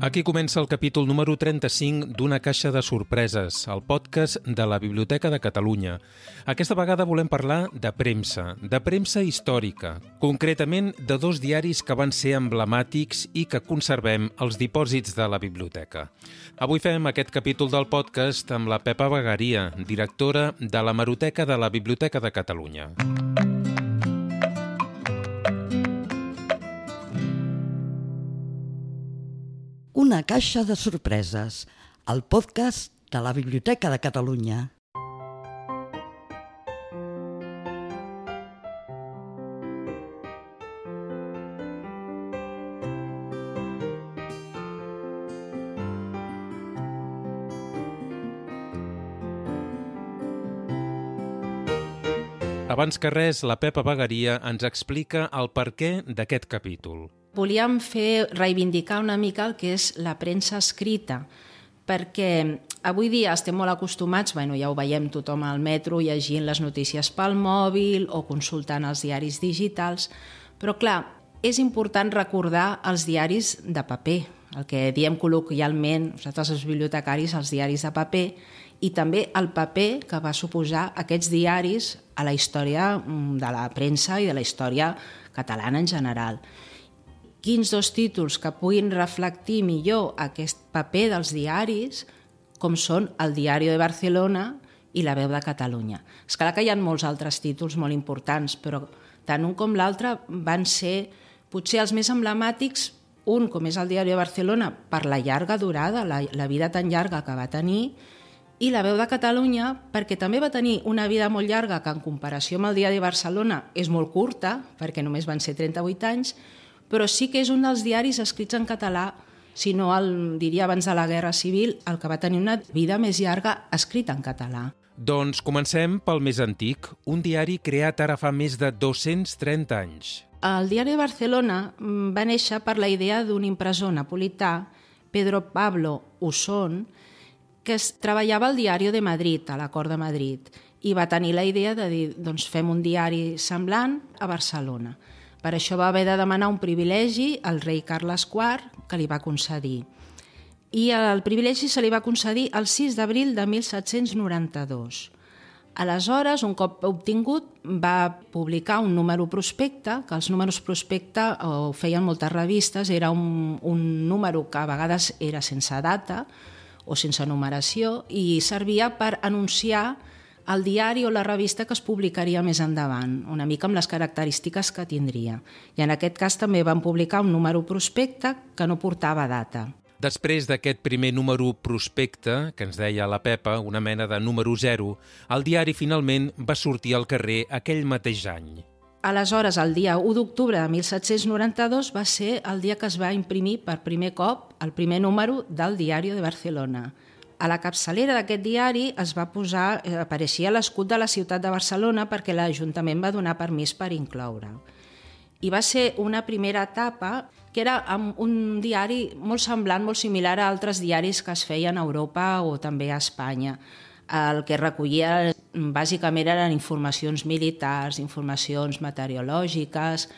Aquí comença el capítol número 35 d'Una caixa de sorpreses, el podcast de la Biblioteca de Catalunya. Aquesta vegada volem parlar de premsa, de premsa històrica, concretament de dos diaris que van ser emblemàtics i que conservem als dipòsits de la biblioteca. Avui fem aquest capítol del podcast amb la Pepa Bagaria, directora de la Maroteca de la Biblioteca de Catalunya. Una caixa de sorpreses, el podcast de la Biblioteca de Catalunya. Abans que res, la Pepa Bagaria ens explica el perquè d'aquest capítol. Volíem fer reivindicar una mica el que és la premsa escrita, perquè avui dia estem molt acostumats, bueno, ja ho veiem tothom al metro, llegint les notícies pel mòbil o consultant els diaris digitals, però clar, és important recordar els diaris de paper, el que diem col·loquialment nosaltres els bibliotecaris, els diaris de paper, i també el paper que va suposar aquests diaris a la història mm, de la premsa i de la història catalana en general. Quins dos títols que puguin reflectir millor aquest paper dels diaris, com són el Diari de Barcelona i la Veu de Catalunya. És clar que hi ha molts altres títols molt importants, però tant un com l'altre van ser potser els més emblemàtics un, com és el Diari de Barcelona, per la llarga durada, la, la vida tan llarga que va tenir, i la veu de Catalunya perquè també va tenir una vida molt llarga que en comparació amb el Diari de Barcelona és molt curta, perquè només van ser 38 anys, però sí que és un dels diaris escrits en català, si no el diria abans de la Guerra Civil, el que va tenir una vida més llarga escrita en català. Doncs comencem pel més antic, un diari creat ara fa més de 230 anys. El Diari de Barcelona mm, va néixer per la idea d'un impressor napolità, Pedro Pablo Usón, que es treballava al Diari de Madrid, a la Cort de Madrid, i va tenir la idea de dir, doncs fem un diari semblant a Barcelona. Per això va haver de demanar un privilegi al rei Carles IV, que li va concedir. I el privilegi se li va concedir el 6 d'abril de 1792. Aleshores, un cop obtingut, va publicar un número prospecte, que els números prospecte ho feien moltes revistes, era un, un número que a vegades era sense data, o sense numeració i servia per anunciar el diari o la revista que es publicaria més endavant, una mica amb les característiques que tindria. I en aquest cas també van publicar un número prospecte que no portava data. Després d'aquest primer número prospecte, que ens deia la Pepa, una mena de número zero, el diari finalment va sortir al carrer aquell mateix any. Aleshores, el dia 1 d'octubre de 1792 va ser el dia que es va imprimir per primer cop el primer número del Diari de Barcelona. A la capçalera d'aquest diari es va posar, eh, apareixia l'escut de la ciutat de Barcelona perquè l'Ajuntament va donar permís per incloure. I va ser una primera etapa que era un diari molt semblant, molt similar a altres diaris que es feien a Europa o també a Espanya. El que recollia bàsicament eren informacions militars, informacions meteorològiques,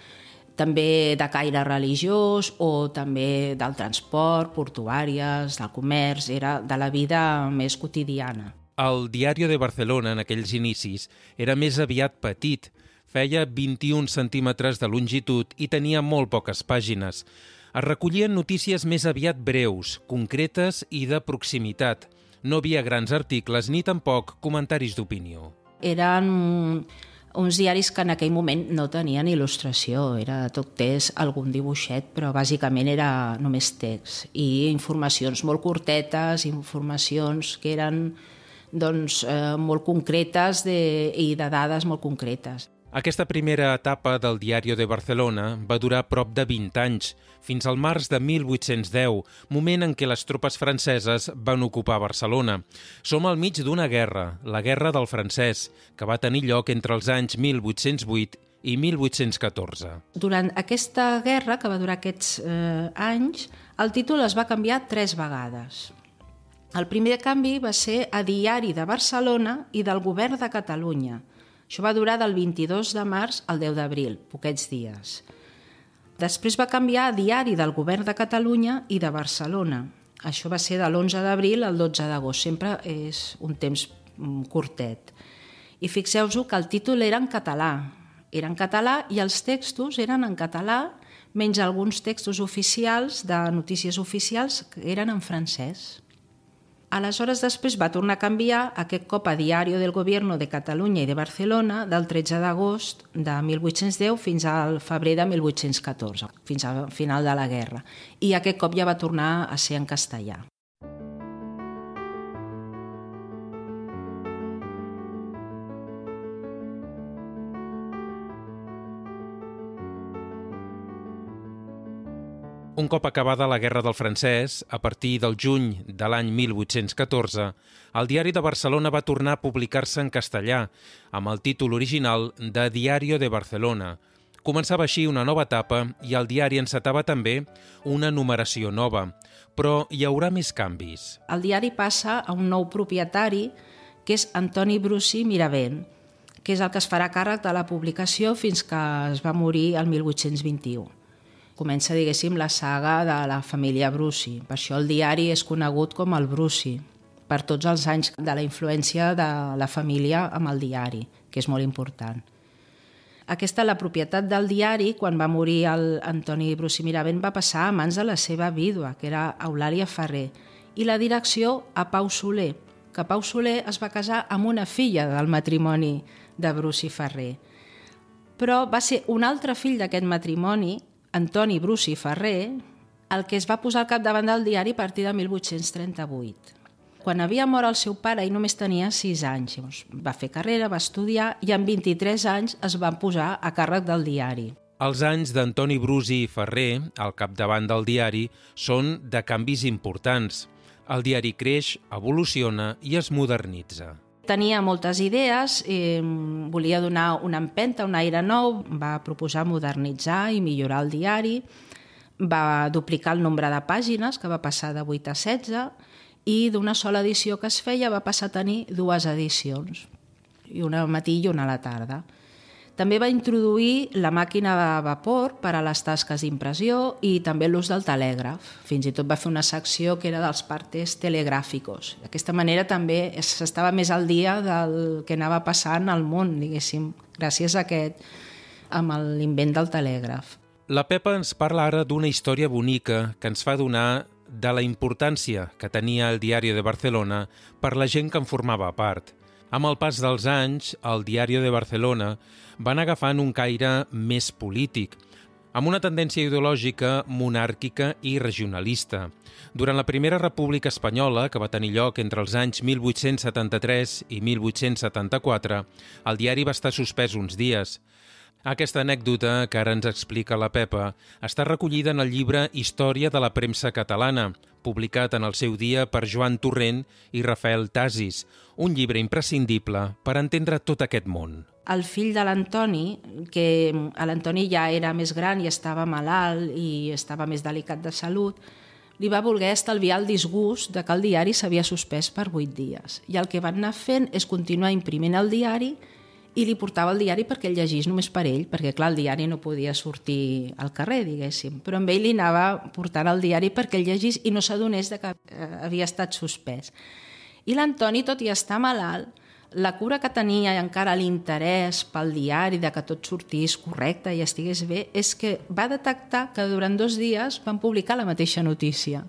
també de caire religiós o també del transport, portuàries, del comerç, era de la vida més quotidiana. El Diari de Barcelona, en aquells inicis, era més aviat petit, feia 21 centímetres de longitud i tenia molt poques pàgines. Es recollien notícies més aviat breus, concretes i de proximitat. No havia grans articles ni tampoc comentaris d'opinió. Eren uns diaris que en aquell moment no tenien il·lustració, era tot text, algun dibuixet, però bàsicament era només text i informacions molt curtetes, informacions que eren doncs, eh, molt concretes de, i de dades molt concretes. Aquesta primera etapa del Diari de Barcelona va durar prop de 20 anys, fins al març de 1810, moment en què les tropes franceses van ocupar Barcelona. Som al mig d'una guerra, la Guerra del Francès, que va tenir lloc entre els anys 1808 i 1814. Durant aquesta guerra, que va durar aquests eh, anys, el títol es va canviar tres vegades. El primer canvi va ser a Diari de Barcelona i del Govern de Catalunya, això va durar del 22 de març al 10 d'abril, poquets dies. Després va canviar a diari del govern de Catalunya i de Barcelona. Això va ser de l'11 d'abril al 12 d'agost, sempre és un temps mm, curtet. I fixeu-vos que el títol era en català, era en català i els textos eren en català, menys alguns textos oficials de notícies oficials que eren en francès. Aleshores, després va tornar a canviar, aquest cop a Diario del Gobierno de Catalunya i de Barcelona, del 13 d'agost de 1810 fins al febrer de 1814, fins al final de la guerra. I aquest cop ja va tornar a ser en castellà. Un cop acabada la Guerra del Francès, a partir del juny de l'any 1814, el Diari de Barcelona va tornar a publicar-se en castellà, amb el títol original de Diario de Barcelona. Començava així una nova etapa i el diari encetava també una numeració nova, però hi haurà més canvis. El diari passa a un nou propietari, que és Antoni Brusi Miravent, que és el que es farà càrrec de la publicació fins que es va morir el 1821 comença, diguéssim, la saga de la família Brusi. Per això el diari és conegut com el Brusi, per tots els anys de la influència de la família amb el diari, que és molt important. Aquesta, la propietat del diari, quan va morir el Antoni Brusi Miravent, va passar a mans de la seva vídua, que era Eulàlia Ferrer, i la direcció a Pau Soler, que Pau Soler es va casar amb una filla del matrimoni de Brusi Ferrer. Però va ser un altre fill d'aquest matrimoni, Antoni Brusi Ferrer, el que es va posar al capdavant del diari a partir de 1838. Quan havia mort el seu pare i només tenia 6 anys, llavors va fer carrera, va estudiar i amb 23 anys es va posar a càrrec del diari. Els anys d'Antoni Brusi i Ferrer, al capdavant del diari, són de canvis importants. El diari creix, evoluciona i es modernitza. Tenia moltes idees, eh, volia donar una empenta, un aire nou, va proposar modernitzar i millorar el diari, va duplicar el nombre de pàgines, que va passar de 8 a 16, i d'una sola edició que es feia va passar a tenir dues edicions, i una al matí i una a la tarda. També va introduir la màquina de vapor per a les tasques d'impressió i també l'ús del telègraf. Fins i tot va fer una secció que era dels partes telegràficos. D'aquesta manera també s'estava més al dia del que anava passant al món, diguéssim, gràcies a aquest, amb l'invent del telègraf. La Pepa ens parla ara d'una història bonica que ens fa donar de la importància que tenia el Diari de Barcelona per la gent que en formava part – amb el pas dels anys, el Diari de Barcelona van agafant un caire més polític, amb una tendència ideològica monàrquica i regionalista. Durant la Primera República Espanyola, que va tenir lloc entre els anys 1873 i 1874, el diari va estar suspès uns dies. Aquesta anècdota, que ara ens explica la Pepa, està recollida en el llibre Història de la premsa catalana, publicat en el seu dia per Joan Torrent i Rafael Tasis, un llibre imprescindible per entendre tot aquest món. El fill de l'Antoni, que l'Antoni ja era més gran i estava malalt i estava més delicat de salut, li va voler estalviar el disgust de que el diari s'havia suspès per vuit dies. I el que van anar fent és continuar imprimint el diari i li portava el diari perquè el llegís només per ell, perquè clar, el diari no podia sortir al carrer, diguéssim, però amb ell li anava portant el diari perquè el llegís i no s'adonés que eh, havia estat suspès. I l'Antoni, tot i estar malalt, la cura que tenia i encara l'interès pel diari de que tot sortís correcte i estigués bé és que va detectar que durant dos dies van publicar la mateixa notícia.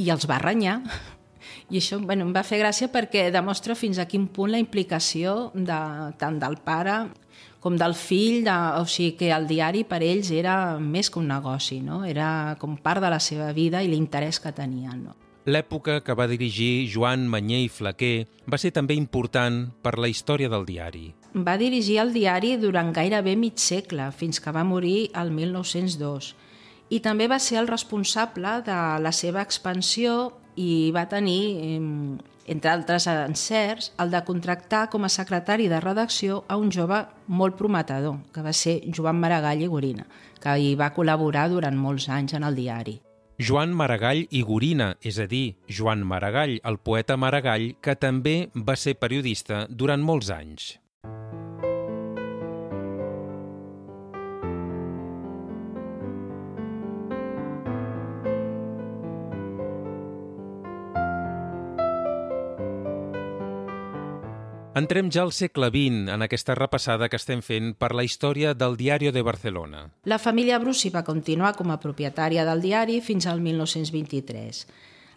I els va renyar i això bueno, em va fer gràcia perquè demostra fins a quin punt la implicació de, tant del pare com del fill, de, o sigui que el diari per ells era més que un negoci, no? era com part de la seva vida i l'interès que tenien. No? L'època que va dirigir Joan Manyer i Flaquer va ser també important per la història del diari. Va dirigir el diari durant gairebé mig segle, fins que va morir el 1902, i també va ser el responsable de la seva expansió i va tenir, entre altres encerts, el de contractar com a secretari de redacció a un jove molt prometedor, que va ser Joan Maragall i Gorina, que hi va col·laborar durant molts anys en el diari. Joan Maragall i Gorina, és a dir, Joan Maragall, el poeta Maragall, que també va ser periodista durant molts anys. Entrem ja al segle XX en aquesta repassada que estem fent per la història del Diario de Barcelona. La família Brusi va continuar com a propietària del diari fins al 1923.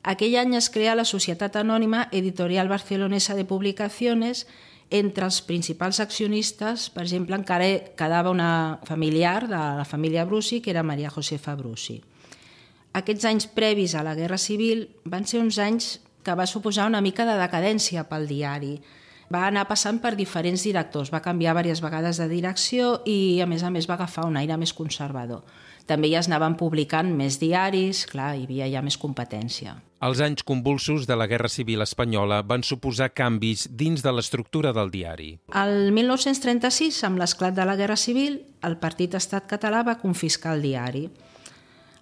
Aquell any es crea la Societat Anònima Editorial Barcelonesa de Publicaciones entre els principals accionistes, per exemple, encara quedava una familiar de la família Brusi, que era Maria Josefa Brusi. Aquests anys previs a la Guerra Civil van ser uns anys que va suposar una mica de decadència pel diari, va anar passant per diferents directors, va canviar diverses vegades de direcció i, a més a més, va agafar un aire més conservador. També ja es anaven publicant més diaris, clar, hi havia ja més competència. Els anys convulsos de la Guerra Civil Espanyola van suposar canvis dins de l'estructura del diari. El 1936, amb l'esclat de la Guerra Civil, el Partit Estat Català va confiscar el diari.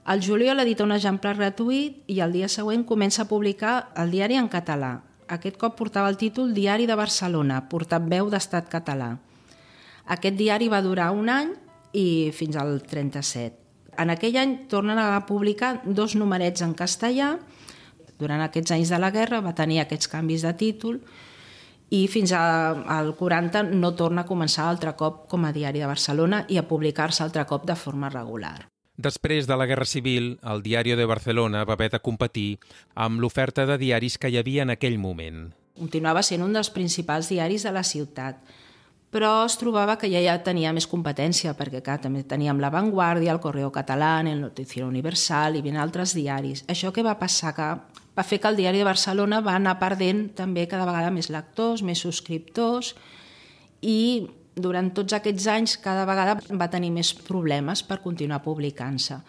El juliol edita un exemplar gratuït i el dia següent comença a publicar el diari en català, aquest cop portava el títol Diari de Barcelona, portat veu d'estat català. Aquest diari va durar un any i fins al 37. En aquell any tornen a publicar dos numerets en castellà. Durant aquests anys de la guerra va tenir aquests canvis de títol i fins al 40 no torna a començar altre cop com a diari de Barcelona i a publicar-se altre cop de forma regular. Després de la Guerra Civil, el Diari de Barcelona va haver de competir amb l'oferta de diaris que hi havia en aquell moment. Continuava sent un dels principals diaris de la ciutat, però es trobava que ja, ja tenia més competència, perquè clar, també teníem La Vanguardia, el Correo Català, el Noticiero Universal i ben altres diaris. Això que va passar que va fer que el Diari de Barcelona va anar perdent també cada vegada més lectors, més subscriptors i durant tots aquests anys cada vegada va tenir més problemes per continuar publicant-se.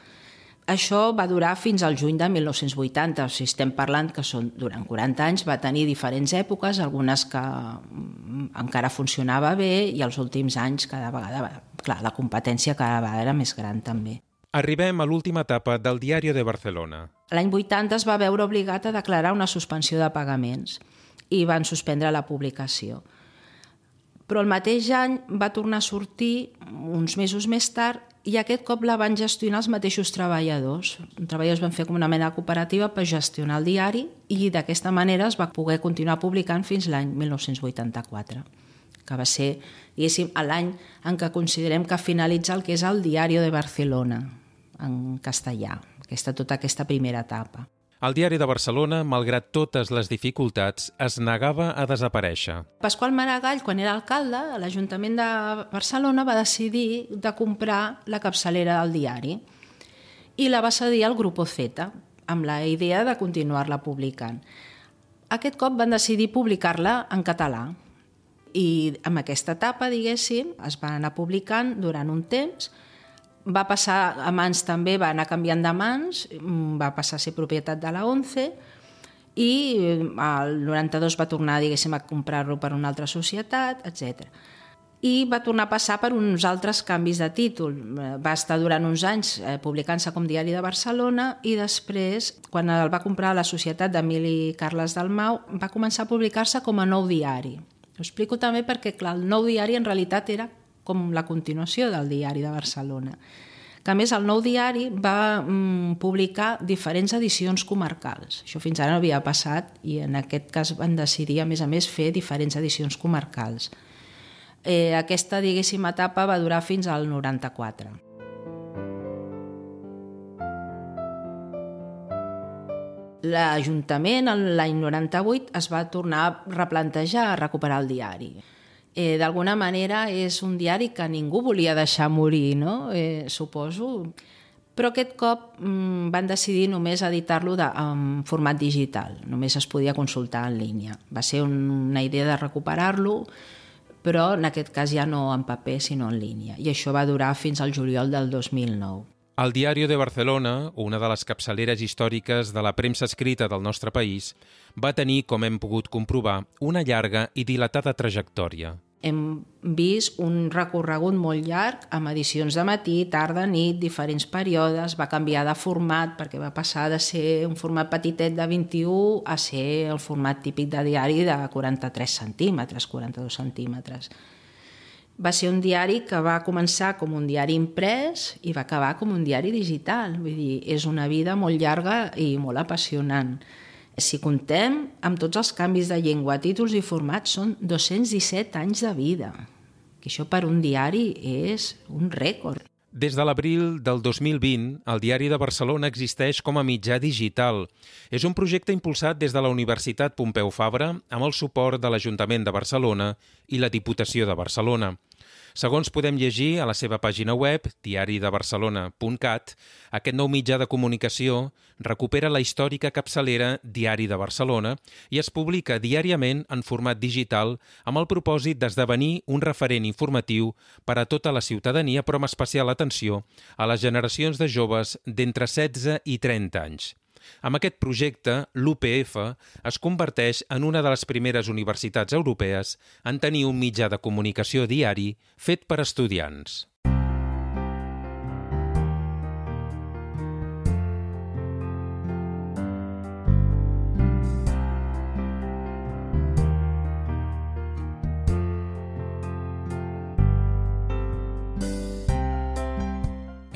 Això va durar fins al juny de 1980, o sigui, estem parlant que són durant 40 anys, va tenir diferents èpoques, algunes que mm, encara funcionava bé i els últims anys cada vegada, clar, la competència cada vegada era més gran també. Arribem a l'última etapa del Diari de Barcelona. L'any 80 es va veure obligat a declarar una suspensió de pagaments i van suspendre la publicació però el mateix any va tornar a sortir uns mesos més tard i aquest cop la van gestionar els mateixos treballadors. Els treballadors van fer com una mena de cooperativa per gestionar el diari i d'aquesta manera es va poder continuar publicant fins l'any 1984 que va ser, diguéssim, l'any en què considerem que finalitza el que és el Diario de Barcelona, en castellà, aquesta, tota aquesta primera etapa. El diari de Barcelona, malgrat totes les dificultats, es negava a desaparèixer. Pasqual Maragall, quan era alcalde, l'Ajuntament de Barcelona va decidir de comprar la capçalera del diari i la va cedir al Grupo Z, amb la idea de continuar-la publicant. Aquest cop van decidir publicar-la en català i amb aquesta etapa, diguéssim, es va anar publicant durant un temps va passar a mans també, va anar canviant de mans, mm, va passar a ser propietat de la ONCE i el 92 va tornar, diguéssim, a comprar-lo per una altra societat, etc. I va tornar a passar per uns altres canvis de títol. Va estar durant uns anys eh, publicant-se com diari de Barcelona i després, quan el va comprar la societat d'Emili Carles Dalmau, va començar a publicar-se com a nou diari. Ho explico també perquè, clar, el nou diari en realitat era com la continuació del diari de Barcelona que a més el nou diari va mm, publicar diferents edicions comarcals. Això fins ara no havia passat i en aquest cas van decidir, a més a més, fer diferents edicions comarcals. Eh, aquesta, diguéssim, etapa va durar fins al 94. L'Ajuntament, l'any 98, es va tornar a replantejar a recuperar el diari eh, d'alguna manera és un diari que ningú volia deixar morir, no? eh, suposo. Però aquest cop mm, van decidir només editar-lo en format digital, només es podia consultar en línia. Va ser un, una idea de recuperar-lo, però en aquest cas ja no en paper, sinó en línia. I això va durar fins al juliol del 2009. El Diari de Barcelona, una de les capçaleres històriques de la premsa escrita del nostre país, va tenir, com hem pogut comprovar, una llarga i dilatada trajectòria. Hem vist un recorregut molt llarg amb edicions de matí, tarda, nit, diferents períodes, va canviar de format perquè va passar de ser un format petitet de 21 a ser el format típic de diari de 43 centímetres, 42 centímetres va ser un diari que va començar com un diari imprès i va acabar com un diari digital. Vull dir, és una vida molt llarga i molt apassionant. Si contem amb tots els canvis de llengua, títols i formats, són 217 anys de vida. Que això per un diari és un rècord. Des de l'abril del 2020, el Diari de Barcelona existeix com a mitjà digital. És un projecte impulsat des de la Universitat Pompeu Fabra amb el suport de l'Ajuntament de Barcelona i la Diputació de Barcelona. Segons podem llegir a la seva pàgina web, diaridebarcelona.cat, aquest nou mitjà de comunicació recupera la històrica capçalera Diari de Barcelona i es publica diàriament en format digital amb el propòsit d'esdevenir un referent informatiu per a tota la ciutadania, però amb especial atenció a les generacions de joves d'entre 16 i 30 anys. Amb aquest projecte, l'UPF es converteix en una de les primeres universitats europees en tenir un mitjà de comunicació diari fet per estudiants.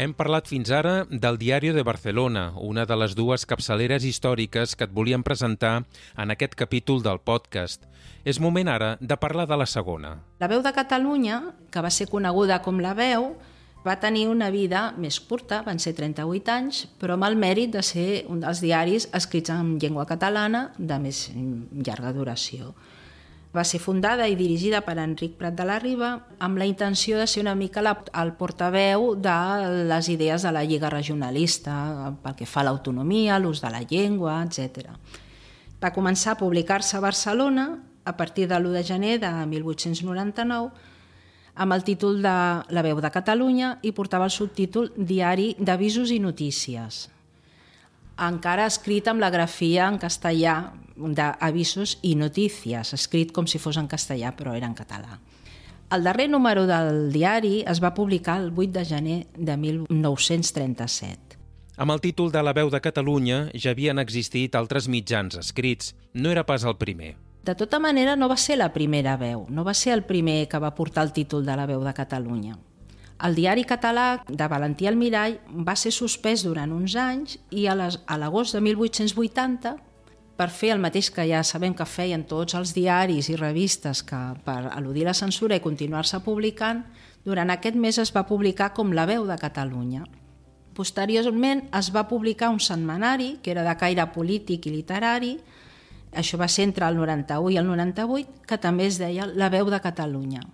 Hem parlat fins ara del Diari de Barcelona, una de les dues capçaleres històriques que et volíem presentar en aquest capítol del podcast. És moment ara de parlar de la segona. La veu de Catalunya, que va ser coneguda com la veu, va tenir una vida més curta, van ser 38 anys, però amb el mèrit de ser un dels diaris escrits en llengua catalana de més llarga duració. Va ser fundada i dirigida per Enric Prat de la Riba amb la intenció de ser una mica la, el portaveu de les idees de la Lliga Regionalista pel que fa a l'autonomia, l'ús de la llengua, etc. Va començar a publicar-se a Barcelona a partir de l'1 de gener de 1899 amb el títol de La veu de Catalunya i portava el subtítol Diari d'avisos i notícies encara escrit amb la grafia en castellà d'avisos i notícies, escrit com si fos en castellà, però era en català. El darrer número del diari es va publicar el 8 de gener de 1937. Amb el títol de La veu de Catalunya ja havien existit altres mitjans escrits. No era pas el primer. De tota manera, no va ser la primera veu, no va ser el primer que va portar el títol de La veu de Catalunya. El diari català de Valentí Almirall va ser suspès durant uns anys i a l'agost de 1880, per fer el mateix que ja sabem que feien tots els diaris i revistes que per al·ludir la censura i continuar-se publicant, durant aquest mes es va publicar com La veu de Catalunya. Posteriorment es va publicar un setmanari que era de caire polític i literari, això va ser entre el 91 i el 98, que també es deia La veu de Catalunya.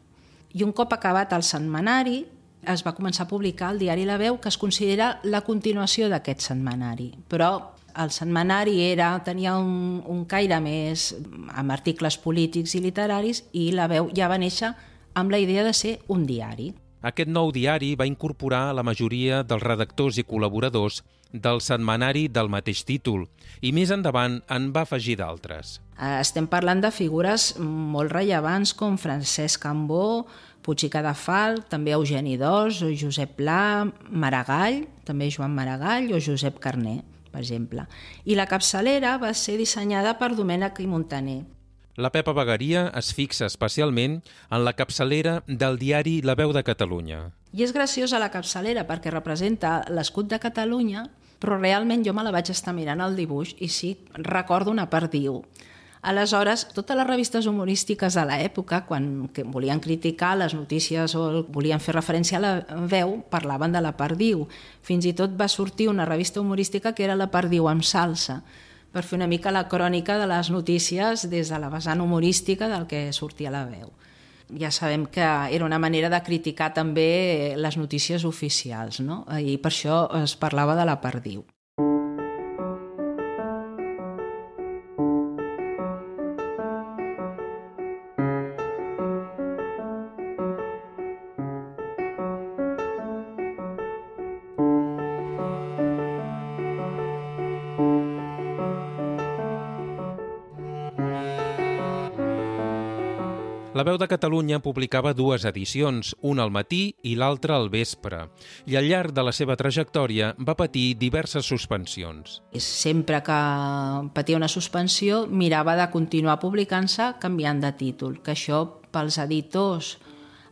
I un cop acabat el setmanari, es va començar a publicar el diari La Veu, que es considera la continuació d'aquest setmanari. Però el setmanari era, tenia un, un caire més amb articles polítics i literaris i La Veu ja va néixer amb la idea de ser un diari. Aquest nou diari va incorporar la majoria dels redactors i col·laboradors del setmanari del mateix títol i més endavant en va afegir d'altres. Eh, estem parlant de figures molt rellevants com Francesc Cambó, Puig i Cadafal, també Eugeni d'Os, o Josep Pla, Maragall, també Joan Maragall o Josep Carné, per exemple. I la capçalera va ser dissenyada per Domènec i Montaner. La Pepa Bagaria es fixa especialment en la capçalera del diari La Veu de Catalunya. I és graciosa la capçalera perquè representa l'escut de Catalunya, però realment jo me la vaig estar mirant al dibuix i sí, recordo una perdiu. Aleshores, totes les revistes humorístiques de l'època, quan volien criticar les notícies o volien fer referència a la veu, parlaven de la perdiu. Fins i tot va sortir una revista humorística que era la perdiu amb salsa, per fer una mica la crònica de les notícies des de la vessant humorística del que sortia la veu. Ja sabem que era una manera de criticar també les notícies oficials, no? i per això es parlava de la perdiu. La veu de Catalunya publicava dues edicions, una al matí i l'altra al vespre, i al llarg de la seva trajectòria va patir diverses suspensions. Sempre que patia una suspensió mirava de continuar publicant-se canviant de títol, que això pels editors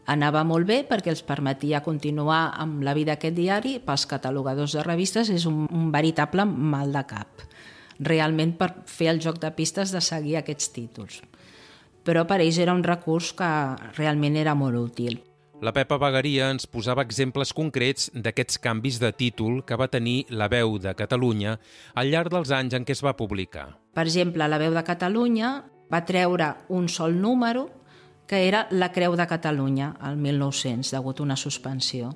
anava molt bé perquè els permetia continuar amb la vida d'aquest diari, pels catalogadors de revistes és un, un veritable mal de cap. realment per fer el joc de pistes de seguir aquests títols. Però per ells era un recurs que realment era molt útil. La Pepa Bagaria ens posava exemples concrets d'aquests canvis de títol que va tenir La veu de Catalunya al llarg dels anys en què es va publicar. Per exemple, La veu de Catalunya va treure un sol número que era La Creu de Catalunya, al 1900, degut a una suspensió.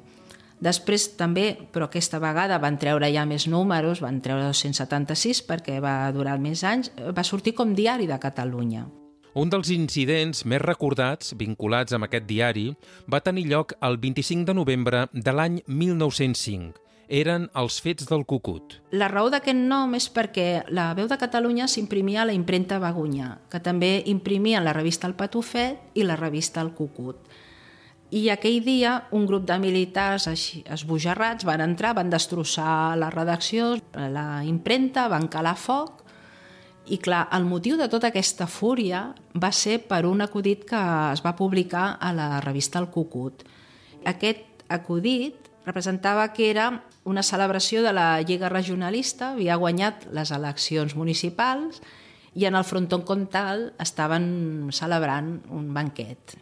Després també, però aquesta vegada van treure ja més números, van treure 276 perquè va durar més anys, va sortir com Diari de Catalunya. Un dels incidents més recordats vinculats amb aquest diari va tenir lloc el 25 de novembre de l'any 1905. Eren els fets del Cucut. La raó d'aquest nom és perquè la veu de Catalunya s'imprimia a la impremta Bagunyà, que també imprimia la revista El Patufet i la revista El Cucut. I aquell dia un grup de militars així, esbojarrats van entrar, van destrossar la redacció, la impremta, van calar foc i clar, el motiu de tota aquesta fúria va ser per un acudit que es va publicar a la revista El Cucut. Aquest acudit representava que era una celebració de la Lliga Regionalista, havia guanyat les eleccions municipals i en el fronton comtal estaven celebrant un banquet.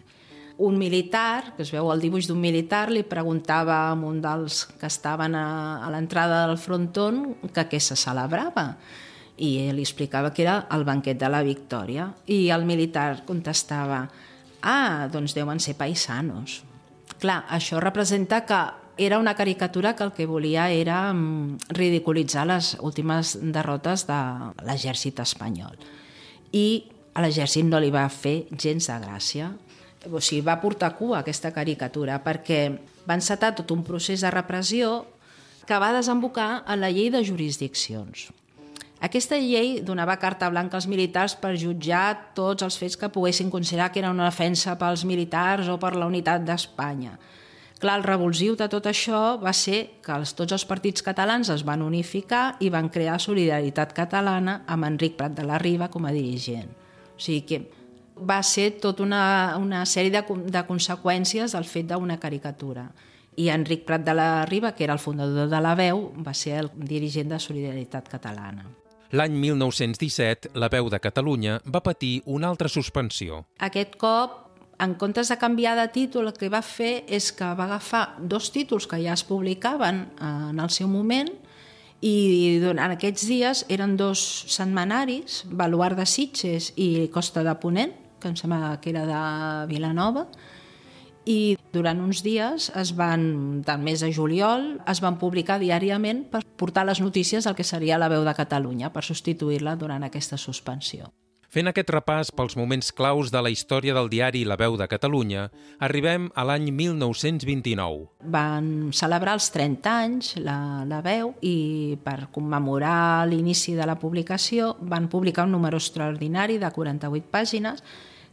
Un militar, que es veu el dibuix d'un militar, li preguntava a un dels que estaven a, a l'entrada del fronton que què se celebrava i li explicava que era el banquet de la Victòria i el militar contestava ah, doncs deuen ser paisanos. Clar, això representa que era una caricatura que el que volia era mm, ridiculitzar les últimes derrotes de l'exèrcit espanyol. I a l'exèrcit no li va fer gens de gràcia. O sigui, va portar cua aquesta caricatura perquè va encetar tot un procés de repressió que va desembocar en la llei de jurisdiccions. Aquesta llei donava carta blanca als militars per jutjar tots els fets que poguessin considerar que eren una defensa pels militars o per la unitat d'Espanya. Clar, el revulsiu de tot això va ser que els, tots els partits catalans es van unificar i van crear Solidaritat Catalana amb Enric Prat de la Riba com a dirigent. O sigui que va ser tota una, una sèrie de, de conseqüències del fet d'una caricatura. I Enric Prat de la Riba, que era el fundador de la veu, va ser el dirigent de Solidaritat Catalana. L'any 1917, la veu de Catalunya va patir una altra suspensió. Aquest cop, en comptes de canviar de títol, el que va fer és que va agafar dos títols que ja es publicaven en el seu moment i durant aquests dies eren dos setmanaris, Baluart de Sitges i Costa de Ponent, que em sembla que era de Vilanova, i durant uns dies es van, del mes de juliol, es van publicar diàriament per portar les notícies del que seria la veu de Catalunya, per substituir-la durant aquesta suspensió. Fent aquest repàs pels moments claus de la història del diari La Veu de Catalunya, arribem a l'any 1929. Van celebrar els 30 anys la, la veu i per commemorar l'inici de la publicació van publicar un número extraordinari de 48 pàgines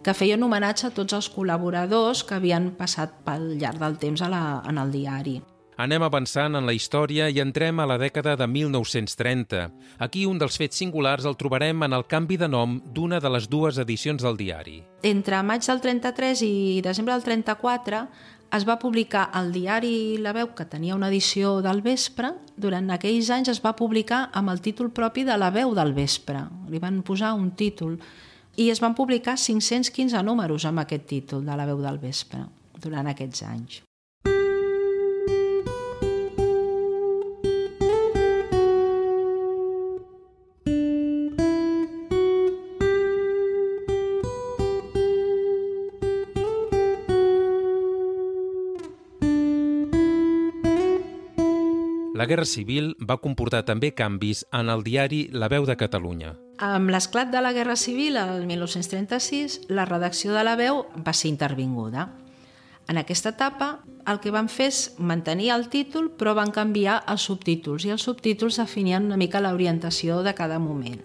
que feia un homenatge a tots els col·laboradors que havien passat pel llarg del temps a la, en el diari. Anem avançant en la història i entrem a la dècada de 1930. Aquí un dels fets singulars el trobarem en el canvi de nom d'una de les dues edicions del diari. Entre maig del 33 i desembre del 34 es va publicar el diari La Veu, que tenia una edició del vespre. Durant aquells anys es va publicar amb el títol propi de La Veu del vespre. Li van posar un títol i es van publicar 515 números amb aquest títol de la veu del vespre durant aquests anys. La Guerra Civil va comportar també canvis en el diari La Veu de Catalunya. Amb l'esclat de la Guerra Civil, el 1936, la redacció de La Veu va ser intervinguda. En aquesta etapa, el que van fer és mantenir el títol, però van canviar els subtítols, i els subtítols definien una mica l'orientació de cada moment.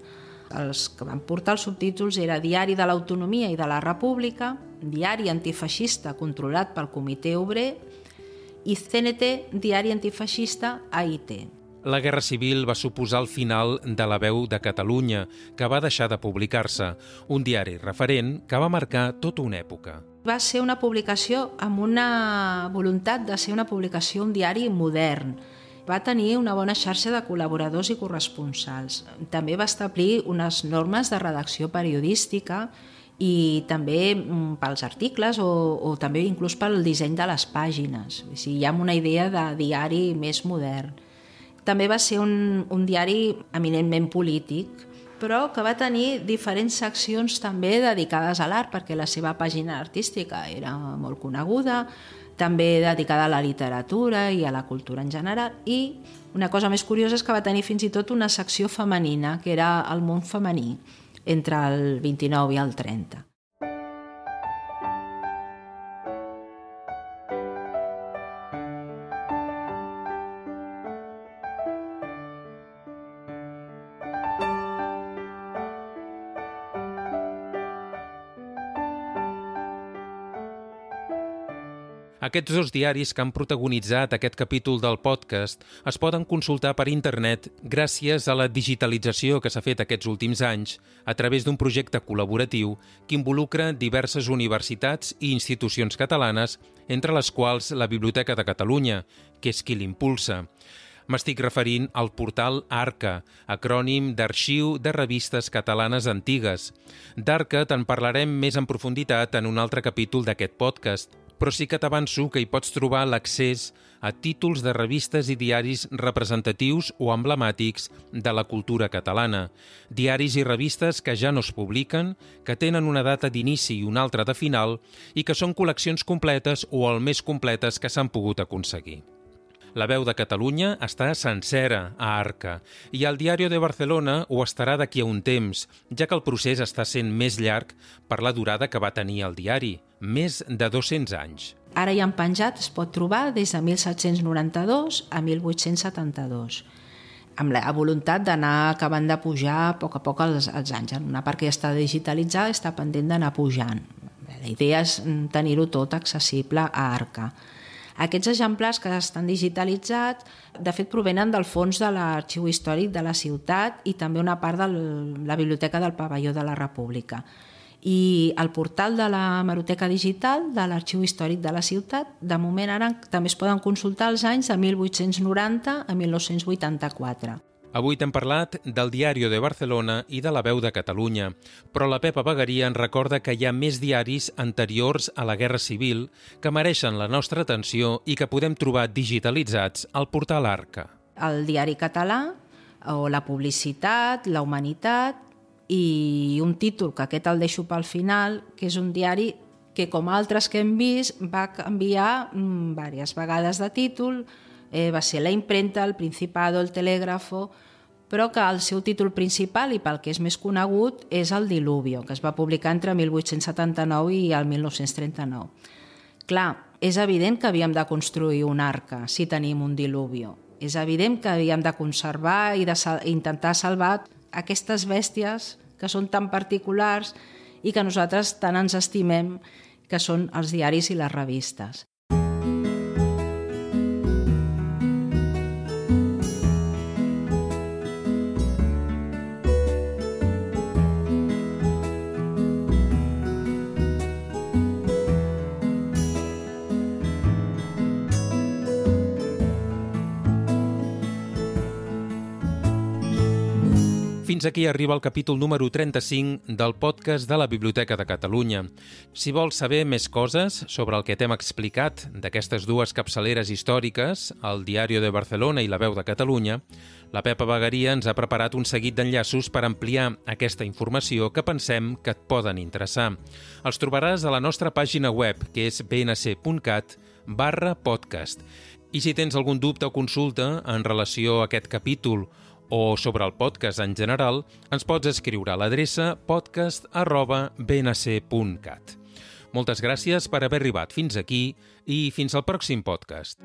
Els que van portar els subtítols era Diari de l'Autonomia i de la República, Diari antifeixista controlat pel Comitè Obrer i CNT, diari antifeixista AIT. La Guerra Civil va suposar el final de la veu de Catalunya, que va deixar de publicar-se, un diari referent que va marcar tota una època. Va ser una publicació amb una voluntat de ser una publicació, un diari modern, Va tenir una bona xarxa de col·laboradors i corresponsals. També va establir unes normes de redacció periodística i també mm, pels articles o, o també inclús pel disseny de les pàgines. O sigui, hi ha una idea de diari més modern. També va ser un, un diari eminentment polític, però que va tenir diferents seccions també dedicades a l'art, perquè la seva pàgina artística era molt coneguda, també dedicada a la literatura i a la cultura en general, i una cosa més curiosa és que va tenir fins i tot una secció femenina, que era el món femení, entre el 29 i el 30. Aquests dos diaris que han protagonitzat aquest capítol del podcast es poden consultar per internet gràcies a la digitalització que s'ha fet aquests últims anys a través d'un projecte col·laboratiu que involucra diverses universitats i institucions catalanes, entre les quals la Biblioteca de Catalunya, que és qui l'impulsa. M'estic referint al portal ARCA, acrònim d'Arxiu de Revistes Catalanes Antigues. D'ARCA te'n parlarem més en profunditat en un altre capítol d'aquest podcast, però sí que t'avanço que hi pots trobar l'accés a títols de revistes i diaris representatius o emblemàtics de la cultura catalana, diaris i revistes que ja no es publiquen, que tenen una data d'inici i una altra de final i que són col·leccions completes o el més completes que s'han pogut aconseguir. La veu de Catalunya està sencera a Arca i el Diario de Barcelona ho estarà d'aquí a un temps, ja que el procés està sent més llarg per la durada que va tenir el diari, més de 200 anys. Ara hi han penjat, es pot trobar des de 1792 a 1872 amb la voluntat d'anar acabant de pujar a poc a poc els, els anys. Una part que ja està digitalitzada està pendent d'anar pujant. La idea és tenir-ho tot accessible a Arca. Aquests exemplars que estan digitalitzats, de fet, provenen del fons de l'Arxiu Històric de la ciutat i també una part de la Biblioteca del Pavelló de la República. I el portal de la Maroteca Digital de l'Arxiu Històric de la ciutat, de moment ara també es poden consultar els anys de 1890 a 1984. Avui t'hem parlat del Diario de Barcelona i de la Veu de Catalunya, però la Pepa Bagaria ens recorda que hi ha més diaris anteriors a la Guerra Civil que mereixen la nostra atenció i que podem trobar digitalitzats al portal Arca. El diari català, o la publicitat, la humanitat i un títol, que aquest el deixo pel final, que és un diari que, com altres que hem vist, va canviar mm, diverses vegades de títol, eh, va ser la imprenta, el Principado, el Telègrafo, però que el seu títol principal i pel que és més conegut és el Diluvio, que es va publicar entre 1879 i el 1939. Clar, és evident que havíem de construir un arca si tenim un diluvio. És evident que havíem de conservar i de sal intentar salvar aquestes bèsties que són tan particulars i que nosaltres tant ens estimem que són els diaris i les revistes. Fins aquí arriba el capítol número 35 del podcast de la Biblioteca de Catalunya. Si vols saber més coses sobre el que t'hem explicat d'aquestes dues capçaleres històriques, el Diario de Barcelona i la Veu de Catalunya, la Pepa Bagaria ens ha preparat un seguit d'enllaços per ampliar aquesta informació que pensem que et poden interessar. Els trobaràs a la nostra pàgina web, que és bnc.cat barra podcast. I si tens algun dubte o consulta en relació a aquest capítol o sobre el podcast en general, ens pots escriure a l'adreça podcast.bnc.cat. Moltes gràcies per haver arribat fins aquí i fins al pròxim podcast.